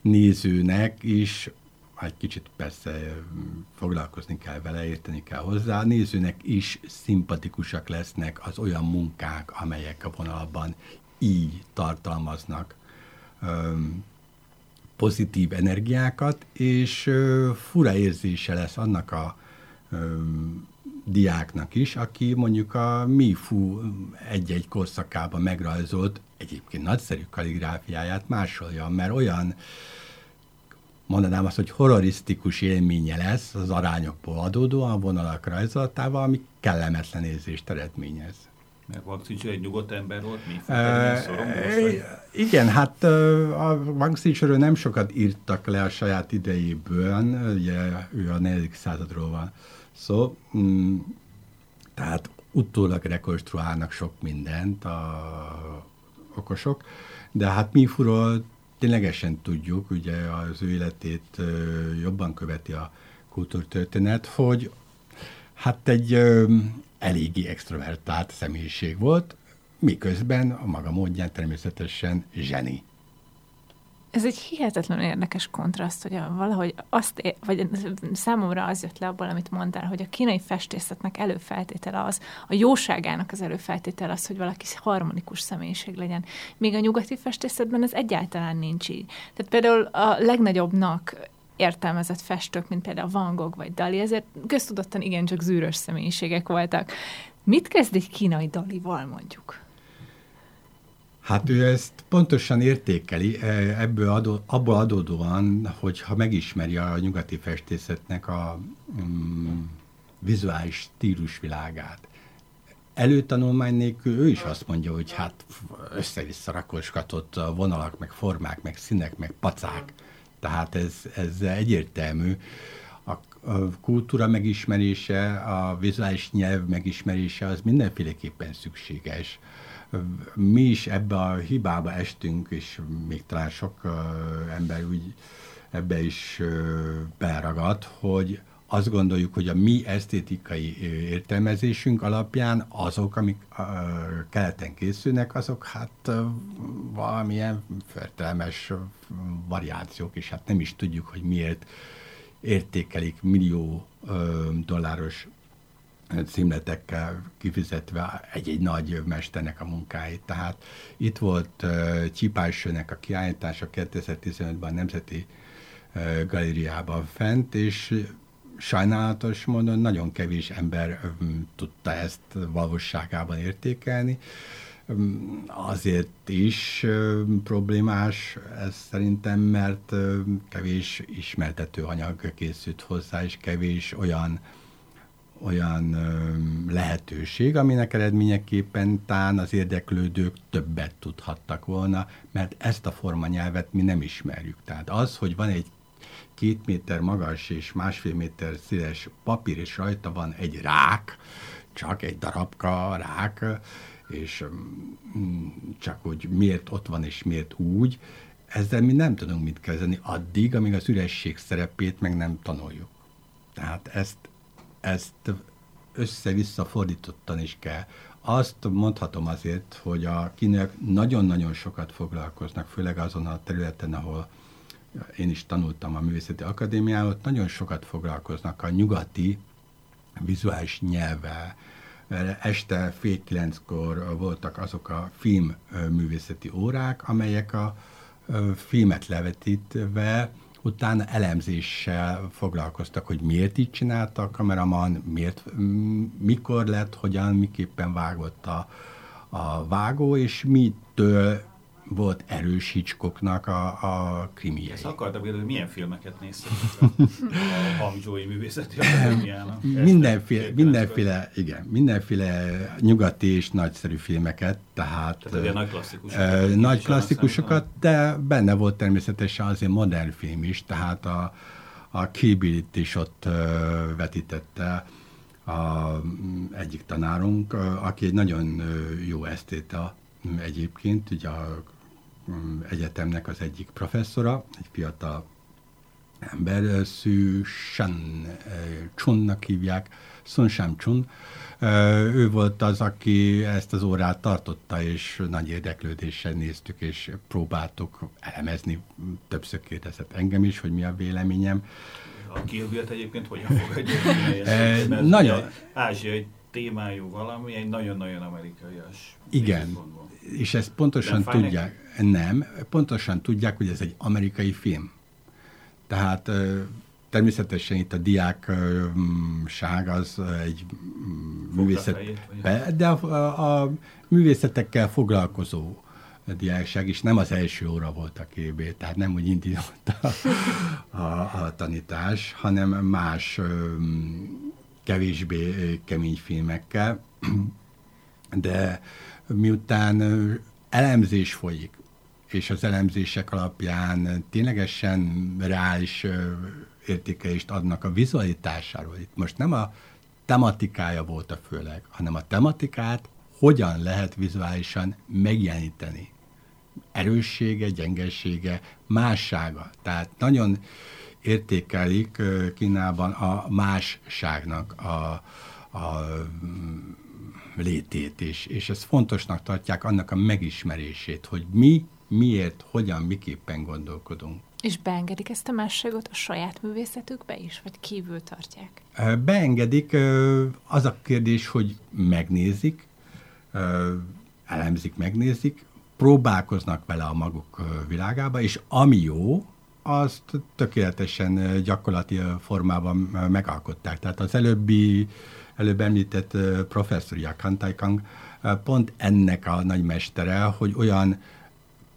nézőnek is egy kicsit persze foglalkozni kell vele, érteni kell hozzá. A nézőnek is szimpatikusak lesznek az olyan munkák, amelyek a vonalban így tartalmaznak pozitív energiákat, és fura érzése lesz annak a diáknak is, aki mondjuk a Mifu egy-egy korszakában megrajzolt egyébként nagyszerű kaligráfiáját másolja, mert olyan mondanám azt, hogy horrorisztikus élménye lesz az arányokból adódóan vonalak rajzolatával, ami kellemetlen érzést eredményez. Mert Wang egy nyugodt ember volt, mi uh, Igen, hát a Wang nem sokat írtak le a saját idejéből, ugye ő a 4. századról van szó, mm, tehát utólag rekonstruálnak sok mindent a okosok, de hát Mifuról ténylegesen tudjuk, ugye az ő életét jobban követi a kultúrtörténet, hogy hát egy eléggé extrovertált személyiség volt, miközben a maga módján természetesen zseni. Ez egy hihetetlen érdekes kontraszt, hogy a, valahogy azt, vagy számomra az jött le abból, amit mondtál, hogy a kínai festészetnek előfeltétele az, a jóságának az előfeltétele az, hogy valaki harmonikus személyiség legyen. Még a nyugati festészetben ez egyáltalán nincs így. Tehát például a legnagyobbnak értelmezett festők, mint például Van Gogh vagy Dali, ezért köztudottan igencsak zűrös személyiségek voltak. Mit kezd egy kínai Dalival mondjuk? Hát ő ezt pontosan értékeli, e, ebből adó, abból adódóan, hogyha megismeri a nyugati festészetnek a mm, vizuális stílusvilágát. Előtanulmány nélkül ő is azt mondja, hogy hát össze-vissza rakoskatott vonalak, meg formák, meg színek, meg pacák. Tehát ez, ez egyértelmű. A, kultúra megismerése, a vizuális nyelv megismerése az mindenféleképpen szükséges mi is ebbe a hibába estünk, és még talán sok ember úgy ebbe is beragad, hogy azt gondoljuk, hogy a mi esztétikai értelmezésünk alapján azok, amik keleten készülnek, azok hát valamilyen fertelmes variációk, és hát nem is tudjuk, hogy miért értékelik millió dolláros címletekkel kifizetve egy-egy nagy mesternek a munkáit. Tehát itt volt uh, Csipásőnek a kiállítása 2015-ben a Nemzeti uh, Galériában fent, és sajnálatos módon nagyon kevés ember tudta ezt valóságában értékelni. Azért is problémás ez szerintem, mert kevés ismertető anyag készült hozzá, és kevés olyan olyan ö, lehetőség, aminek eredményeképpen tán az érdeklődők többet tudhattak volna, mert ezt a formanyelvet mi nem ismerjük. Tehát az, hogy van egy két méter magas és másfél méter széles papír, és rajta van egy rák, csak egy darabka rák, és csak hogy miért ott van és miért úgy, ezzel mi nem tudunk mit kezdeni addig, amíg az üresség szerepét meg nem tanuljuk. Tehát ezt ezt össze-vissza fordítottan is kell. Azt mondhatom azért, hogy a kínaiak nagyon-nagyon sokat foglalkoznak, főleg azon a területen, ahol én is tanultam a Művészeti Akadémián, ott nagyon sokat foglalkoznak a nyugati vizuális nyelvvel. Este fél kilenckor voltak azok a filmművészeti órák, amelyek a filmet levetítve utána elemzéssel foglalkoztak, hogy miért így csinálta a kameraman, miért, mikor lett, hogyan, miképpen vágott a, a vágó, és mitől volt erős Hitchcocknak a, a krimiei. Ezt akartam kérdezni, milyen filmeket néztek a, Hangzsói Művészeti Akadémiának? (laughs) Mindenféle, mindenféle, igen, mindenféle nyugati és nagyszerű filmeket, tehát, tehát nagy klasszikusokat. Uh, nagy klasszikusokat, de benne volt természetesen azért modern film is, tehát a, a Kibilit is ott uh, vetítette a, egyik tanárunk, uh, aki egy nagyon jó esztéta egyébként, ugye a egyetemnek az egyik professzora, egy fiatal ember, Szű Shan Chunnak hívják, Sun Shan Chun. Ő volt az, aki ezt az órát tartotta, és nagy érdeklődéssel néztük, és próbáltuk elemezni. Többször kérdezett engem is, hogy mi a véleményem. A Kill egyébként hogyan fogadja? (laughs) Nagyon. Ázsiai témájú valami, egy nagyon-nagyon amerikaias. Igen, és ezt pontosan tudják. Nem, pontosan tudják, hogy ez egy amerikai film. Tehát természetesen itt a diákság az egy művészet, de a, a, a művészetekkel foglalkozó diákság is nem az első óra volt a KB, tehát nem úgy indított a, a, a tanítás, hanem más kevésbé kemény filmekkel, de miután elemzés folyik, és az elemzések alapján ténylegesen reális értékelést adnak a vizualitásáról. Itt most nem a tematikája volt a főleg, hanem a tematikát hogyan lehet vizuálisan megjeleníteni. Erőssége, gyengessége, mássága. Tehát nagyon értékelik Kínában a másságnak a, a létét, és, és ezt fontosnak tartják annak a megismerését, hogy mi miért, hogyan, miképpen gondolkodunk. És beengedik ezt a másságot a saját művészetükbe is, vagy kívül tartják? Beengedik, az a kérdés, hogy megnézik, elemzik, megnézik, próbálkoznak vele a maguk világába, és ami jó, azt tökéletesen gyakorlati formában megalkották. Tehát az előbbi, előbb említett professzor Yakantai Kang pont ennek a nagymestere, hogy olyan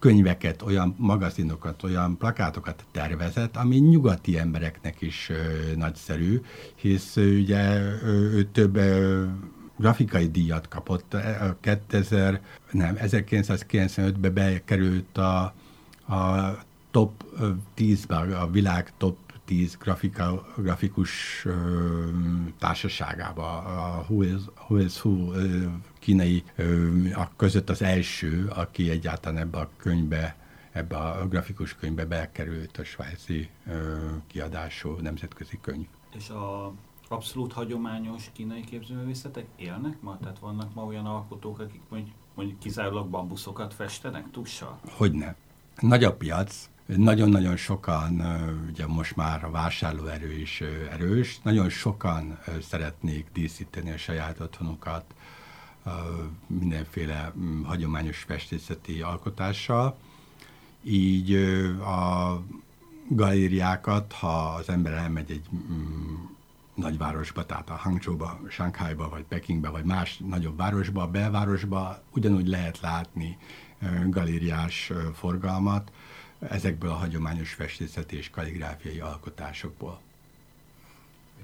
könyveket, olyan magazinokat, olyan plakátokat tervezett, ami nyugati embereknek is ö, nagyszerű, hisz ö, ugye ő több ö, grafikai díjat kapott. 2000, nem, 1995-ben bekerült a, a top 10-ben, a világ top 10 grafika, grafikus ö, társaságába, a Who is Who, is who ö, kínai között az első, aki egyáltalán ebbe a könyvbe, ebbe a grafikus könyvbe bekerült a svájci ö, kiadású nemzetközi könyv. És a abszolút hagyományos kínai képzőművészetek élnek ma? Tehát vannak ma olyan alkotók, akik mondjuk, mondjuk kizárólag bambuszokat festenek tussal? Hogyne. Nagy a piac, nagyon-nagyon sokan, ugye most már a vásárlóerő is erős, nagyon sokan szeretnék díszíteni a saját otthonukat mindenféle mm, hagyományos festészeti alkotással. Így a galériákat, ha az ember elmegy egy mm, nagyvárosba, tehát a Hangzhouba, Shanghaiba, vagy Pekingbe, vagy más nagyobb városba, a belvárosba ugyanúgy lehet látni galériás forgalmat, ezekből a hagyományos festészeti és kaligráfiai alkotásokból.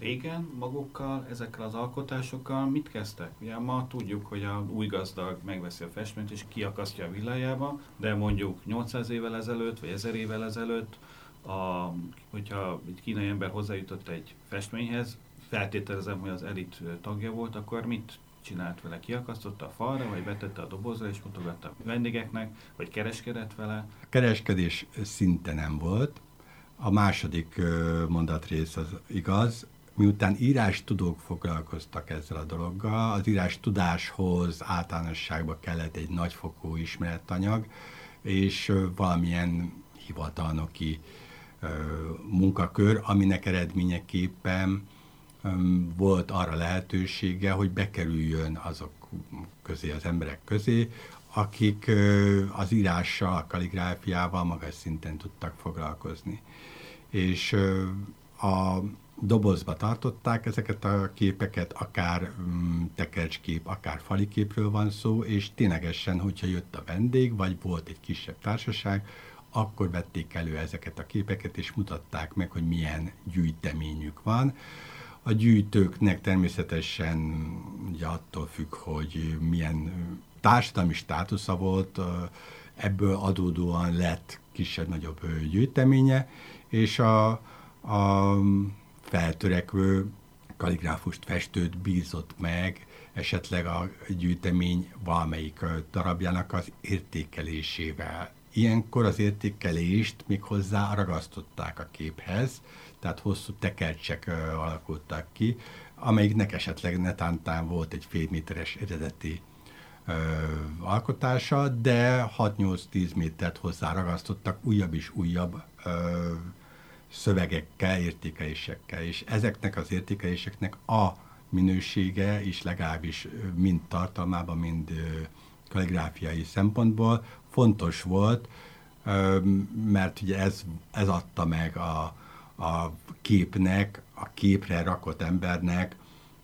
Régen magukkal, ezekkel az alkotásokkal mit kezdtek? Ugye ma tudjuk, hogy a új gazdag megveszi a festményt és kiakasztja a villájába, de mondjuk 800 évvel ezelőtt, vagy 1000 évvel ezelőtt, a, hogyha egy kínai ember hozzájutott egy festményhez, feltételezem, hogy az elit tagja volt, akkor mit csinált vele? Kiakasztotta a falra, vagy betette a dobozra, és mutogatta a vendégeknek, vagy kereskedett vele? A kereskedés szinte nem volt. A második mondatrész az igaz. Miután írás tudók foglalkoztak ezzel a dologgal, az írás tudáshoz általánosságban kellett egy nagyfokú ismeretanyag, és valamilyen hivatalnoki munkakör, aminek eredményeképpen volt arra lehetősége, hogy bekerüljön azok közé, az emberek közé, akik az írással, a kaligráfiával magas szinten tudtak foglalkozni. És a dobozba tartották ezeket a képeket, akár mm, tekercskép, akár faliképről van szó, és ténylegesen, hogyha jött a vendég, vagy volt egy kisebb társaság, akkor vették elő ezeket a képeket, és mutatták meg, hogy milyen gyűjteményük van. A gyűjtőknek természetesen ugye attól függ, hogy milyen társadalmi státusza volt, ebből adódóan lett kisebb-nagyobb gyűjteménye, és a, a feltörekvő kaligráfust, festőt bízott meg esetleg a gyűjtemény valamelyik darabjának az értékelésével. Ilyenkor az értékelést még ragasztották a képhez, tehát hosszú tekercsek alakultak ki, amelyiknek esetleg netántán volt egy félméteres eredeti ö, alkotása, de 6-8-10 métert hozzá ragasztottak újabb és újabb ö, szövegekkel, értékelésekkel, és ezeknek az értékeléseknek a minősége is legalábbis mind tartalmában, mind kaligráfiai szempontból fontos volt, mert ugye ez, ez adta meg a, a képnek, a képre rakott embernek,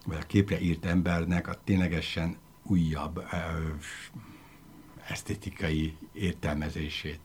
vagy a képre írt embernek a ténylegesen újabb esztétikai értelmezését.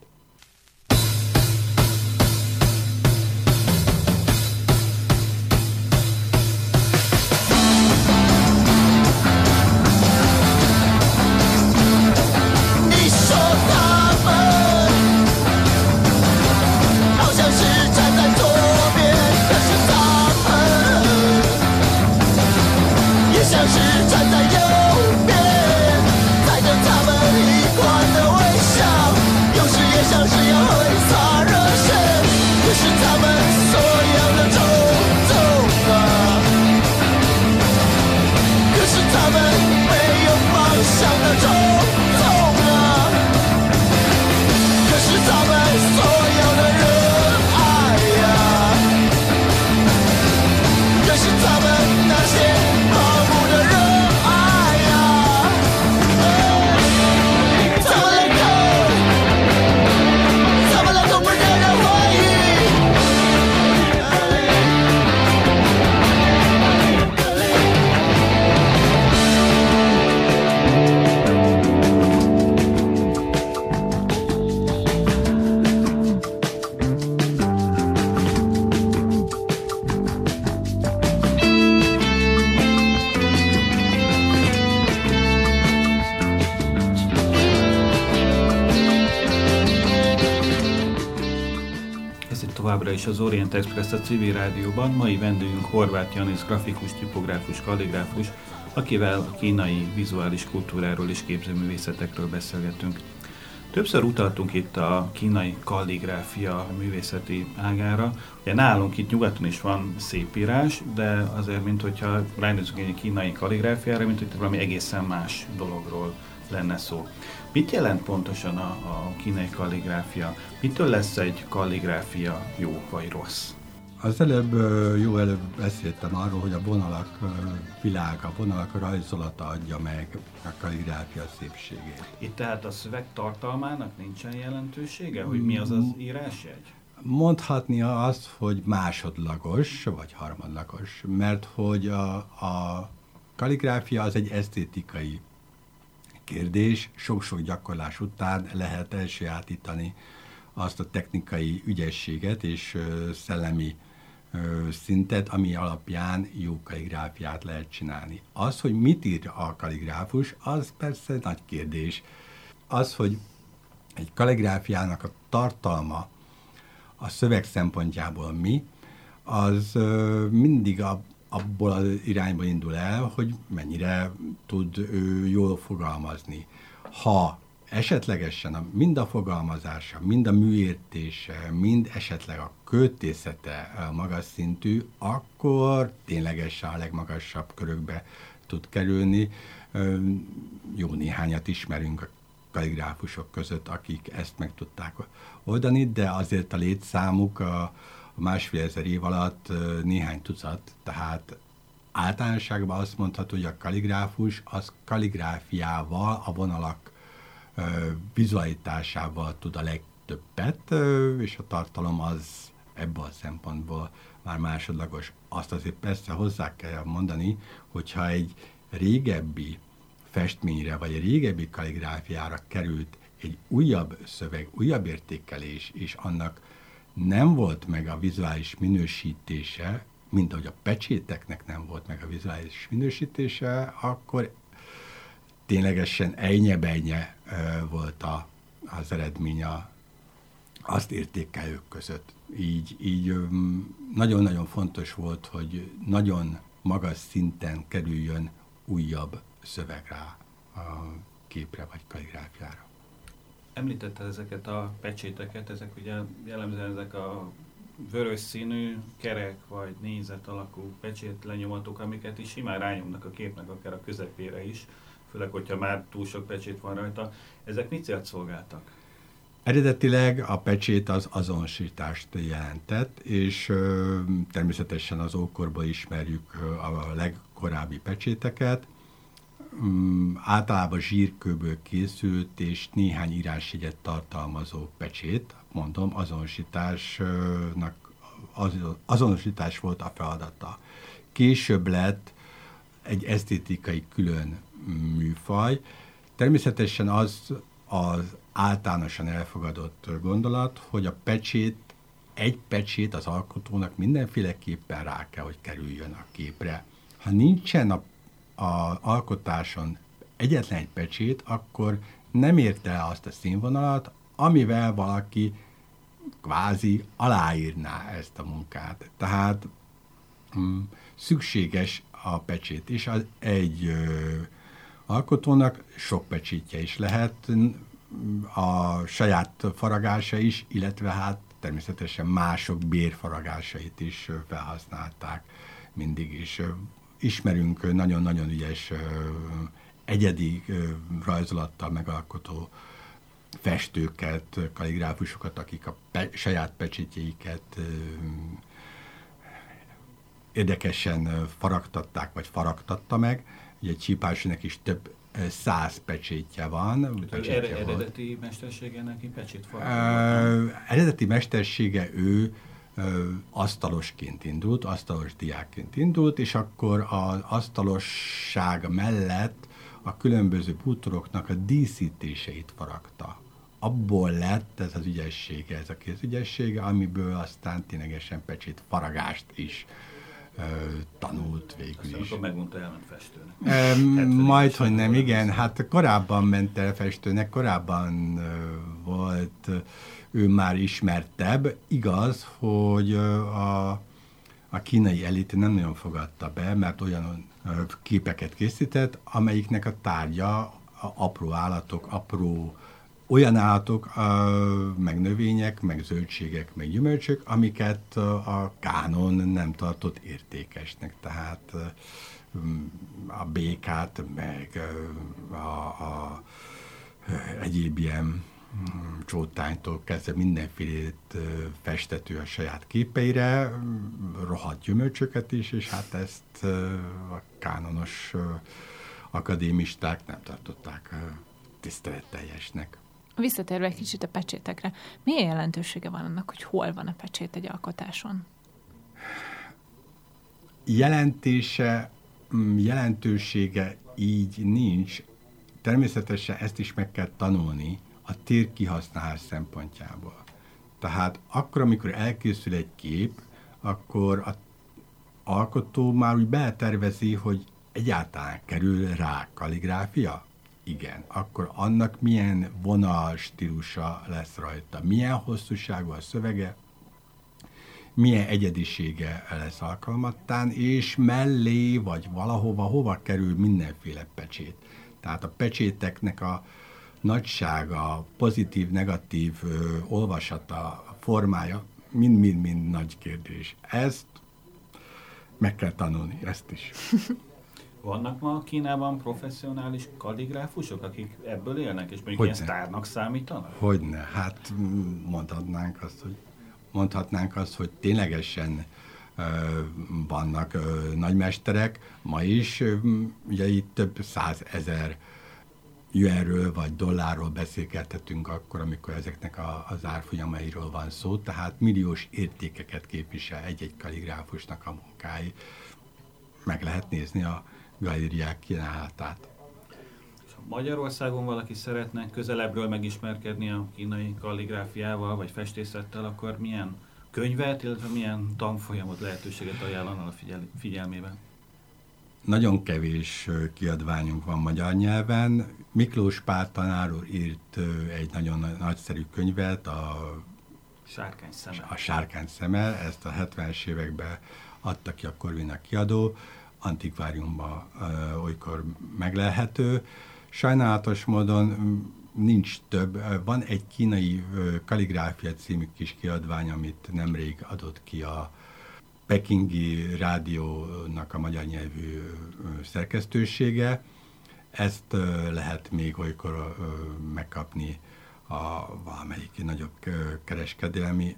Az Orient Express a civil rádióban. Mai vendégünk Horváth Janis, grafikus, tipográfus, kalligráfus, akivel a kínai vizuális kultúráról és képzőművészetekről beszélgetünk. Többször utaltunk itt a kínai kalligráfia művészeti ágára. Ugye nálunk itt nyugaton is van szép írás, de azért, mint hogyha ránézünk egy kínai kalligráfiára, mint hogy valami egészen más dologról lenne szó. Mit jelent pontosan a, a kínai kalligráfia? Mitől lesz egy kalligráfia jó vagy rossz? Az előbb, jó előbb beszéltem arról, hogy a vonalak világa, a vonalak rajzolata adja meg a kalligráfia szépségét. Itt tehát a szöveg tartalmának nincsen jelentősége, hogy mi az az írásjegy? Mondhatni azt, hogy másodlagos, vagy harmadlagos, mert hogy a, a kalligráfia az egy esztétikai kérdés, sok-sok gyakorlás után lehet elsajátítani azt a technikai ügyességet és szellemi szintet, ami alapján jó kaligráfiát lehet csinálni. Az, hogy mit ír a kaligráfus, az persze nagy kérdés. Az, hogy egy kaligráfiának a tartalma a szöveg szempontjából mi, az mindig a, abból az irányba indul el, hogy mennyire tud ő jól fogalmazni. Ha esetlegesen a, mind a fogalmazása, mind a műértése, mind esetleg a költészete magas szintű, akkor ténylegesen a legmagasabb körökbe tud kerülni. Jó néhányat ismerünk a kaligráfusok között, akik ezt meg tudták oldani, de azért a létszámuk a másfél ezer év alatt néhány tucat, tehát általánosságban azt mondható, hogy a kaligráfus az kaligráfiával, a vonalak vizualitásával tud a legtöbbet, és a tartalom az ebből a szempontból már másodlagos. Azt azért persze hozzá kell mondani, hogyha egy régebbi festményre, vagy egy régebbi kaligráfiára került egy újabb szöveg, újabb értékelés, és annak nem volt meg a vizuális minősítése, mint ahogy a pecséteknek nem volt meg a vizuális minősítése, akkor ténylegesen ejnye volt a, az eredmény a, azt értékelők között. Így, így nagyon-nagyon fontos volt, hogy nagyon magas szinten kerüljön újabb szöveg rá a képre vagy kaligráfiára. Említette ezeket a pecséteket, ezek ugye jellemzően ezek a vörös színű, kerek vagy nézet alakú pecsét lenyomatok, amiket is simán rányomnak a képnek akár a közepére is főleg, hogyha már túl sok pecsét van rajta. Ezek mit célt szolgáltak? Eredetileg a pecsét az azonosítást jelentett, és ö, természetesen az ókorban ismerjük a legkorábbi pecséteket. Um, általában zsírkőből készült és néhány írásjegyet tartalmazó pecsét, mondom, azonosításnak az, azonosítás volt a feladata. Később lett egy esztétikai külön műfaj. Természetesen az az általánosan elfogadott gondolat, hogy a pecsét, egy pecsét az alkotónak mindenféleképpen rá kell, hogy kerüljön a képre. Ha nincsen a, a alkotáson egyetlen egy pecsét, akkor nem érte el azt a színvonalat, amivel valaki kvázi aláírná ezt a munkát. Tehát mm, szükséges a pecsét, és az egy ö, alkotónak sok pecsétje is lehet, a saját faragása is, illetve hát természetesen mások bérfaragásait is felhasználták mindig is. Ismerünk nagyon-nagyon ügyes egyedi rajzolattal megalkotó festőket, kaligráfusokat, akik a pe- saját pecsétjeiket érdekesen faragtatták, vagy faragtatta meg, Ugye Csípásinek is több száz pecsétje van. Pecsétje eredeti mestersége neki pecsét uh, Eredeti mestersége ő uh, asztalosként indult, asztalos diákként indult, és akkor az asztalosság mellett a különböző bútoroknak a díszítéseit faragta. Abból lett ez az ügyessége, ez a kézügyessége, amiből aztán ténylegesen pecsét faragást is tanult végül Aztán is. Akkor megmondta, elment festőnek. E, majd, hogy nem, igen. Hát korábban ment el festőnek, korábban volt ő már ismertebb. Igaz, hogy a, a kínai elit nem nagyon fogadta be, mert olyan képeket készített, amelyiknek a tárgya a apró állatok, apró olyan állatok, meg növények, meg zöldségek, meg gyümölcsök, amiket a kánon nem tartott értékesnek. Tehát a békát, meg a, a egyéb ilyen csótánytól kezdve mindenfélét festető a saját képeire, rohadt gyümölcsöket is, és hát ezt a kánonos akadémisták nem tartották tiszteletteljesnek. Visszatérve egy kicsit a pecsétekre, milyen jelentősége van annak, hogy hol van a pecsét egy alkotáson? Jelentése, mm, jelentősége így nincs. Természetesen ezt is meg kell tanulni a tér kihasználás szempontjából. Tehát akkor, amikor elkészül egy kép, akkor a alkotó már úgy betervezi, hogy egyáltalán kerül rá kaligráfia, igen, akkor annak milyen vonal stílusa lesz rajta, milyen hosszúságú a szövege, milyen egyedisége lesz alkalmattán, és mellé, vagy valahova, hova kerül mindenféle pecsét. Tehát a pecséteknek a nagysága, pozitív, negatív ö, olvasata, formája, mind-mind-mind nagy kérdés. Ezt meg kell tanulni, ezt is. (laughs) Vannak ma Kínában professzionális kalligráfusok, akik ebből élnek, és mondjuk Hogyne. ilyen sztárnak számítanak? Hogyne, hát mondhatnánk azt, hogy mondhatnánk azt, hogy ténylegesen ö, vannak ö, nagymesterek, ma is, ö, ugye itt több százezer yuanről vagy dollárról beszélgethetünk akkor, amikor ezeknek a, az árfolyamairól van szó, tehát milliós értékeket képvisel egy-egy kalligráfusnak a munkái. Meg lehet nézni a galériák kínálatát. Magyarországon valaki szeretne közelebbről megismerkedni a kínai kalligráfiával vagy festészettel, akkor milyen könyvet, illetve milyen tanfolyamot, lehetőséget ajánlana a figyel- figyelmében? Nagyon kevés kiadványunk van magyar nyelven. Miklós Pál tanár úr írt egy nagyon nagyszerű könyvet, a Sárkány szeme. A Sárkány szeme, ezt a 70-es években adta ki a Corvina kiadó antikváriumban olykor meglelhető. Sajnálatos módon nincs több. Van egy kínai kaligráfia című kis kiadvány, amit nemrég adott ki a Pekingi Rádiónak a magyar nyelvű szerkesztősége. Ezt lehet még olykor megkapni a valamelyik nagyobb kereskedelmi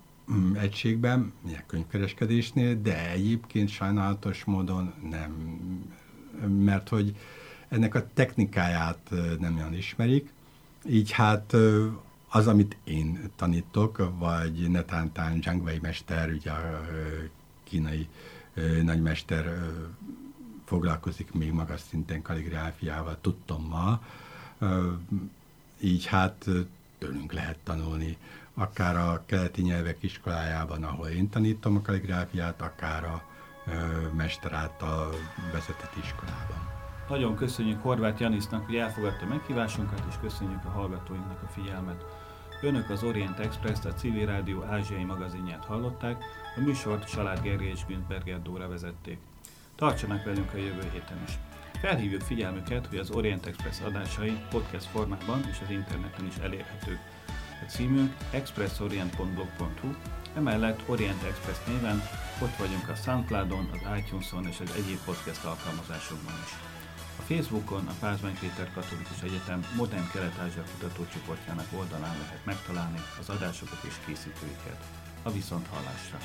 egységben, ilyen könyvkereskedésnél, de egyébként sajnálatos módon nem, mert hogy ennek a technikáját nem olyan ismerik, így hát az, amit én tanítok, vagy netántán Zhang Wei mester, ugye a kínai nagymester foglalkozik még magas szinten kaligráfiával, tudtommal, így hát tőlünk lehet tanulni akár a keleti nyelvek iskolájában, ahol én tanítom a kaligráfiát, akár a mester által vezetett iskolában. Nagyon köszönjük Horváth Janisznak, hogy elfogadta meghívásunkat, és köszönjük a hallgatóinknak a figyelmet. Önök az Orient Express, a Civil Rádió ázsiai magazinját hallották, a műsort Salád Gergely és Güntberger Dóra vezették. Tartsanak velünk a jövő héten is. Felhívjuk figyelmüket, hogy az Orient Express adásai podcast formában és az interneten is elérhetők. A címünk expressorient.blog.hu, emellett Orient Express néven ott vagyunk a Soundcloudon, az iTunes-on és az egyéb podcast alkalmazásokban is. A Facebookon a Pázmány Péter Katolikus Egyetem Modern Kelet-Ázsia kutatócsoportjának oldalán lehet megtalálni az adásokat és készítőiket. A viszont hallásra!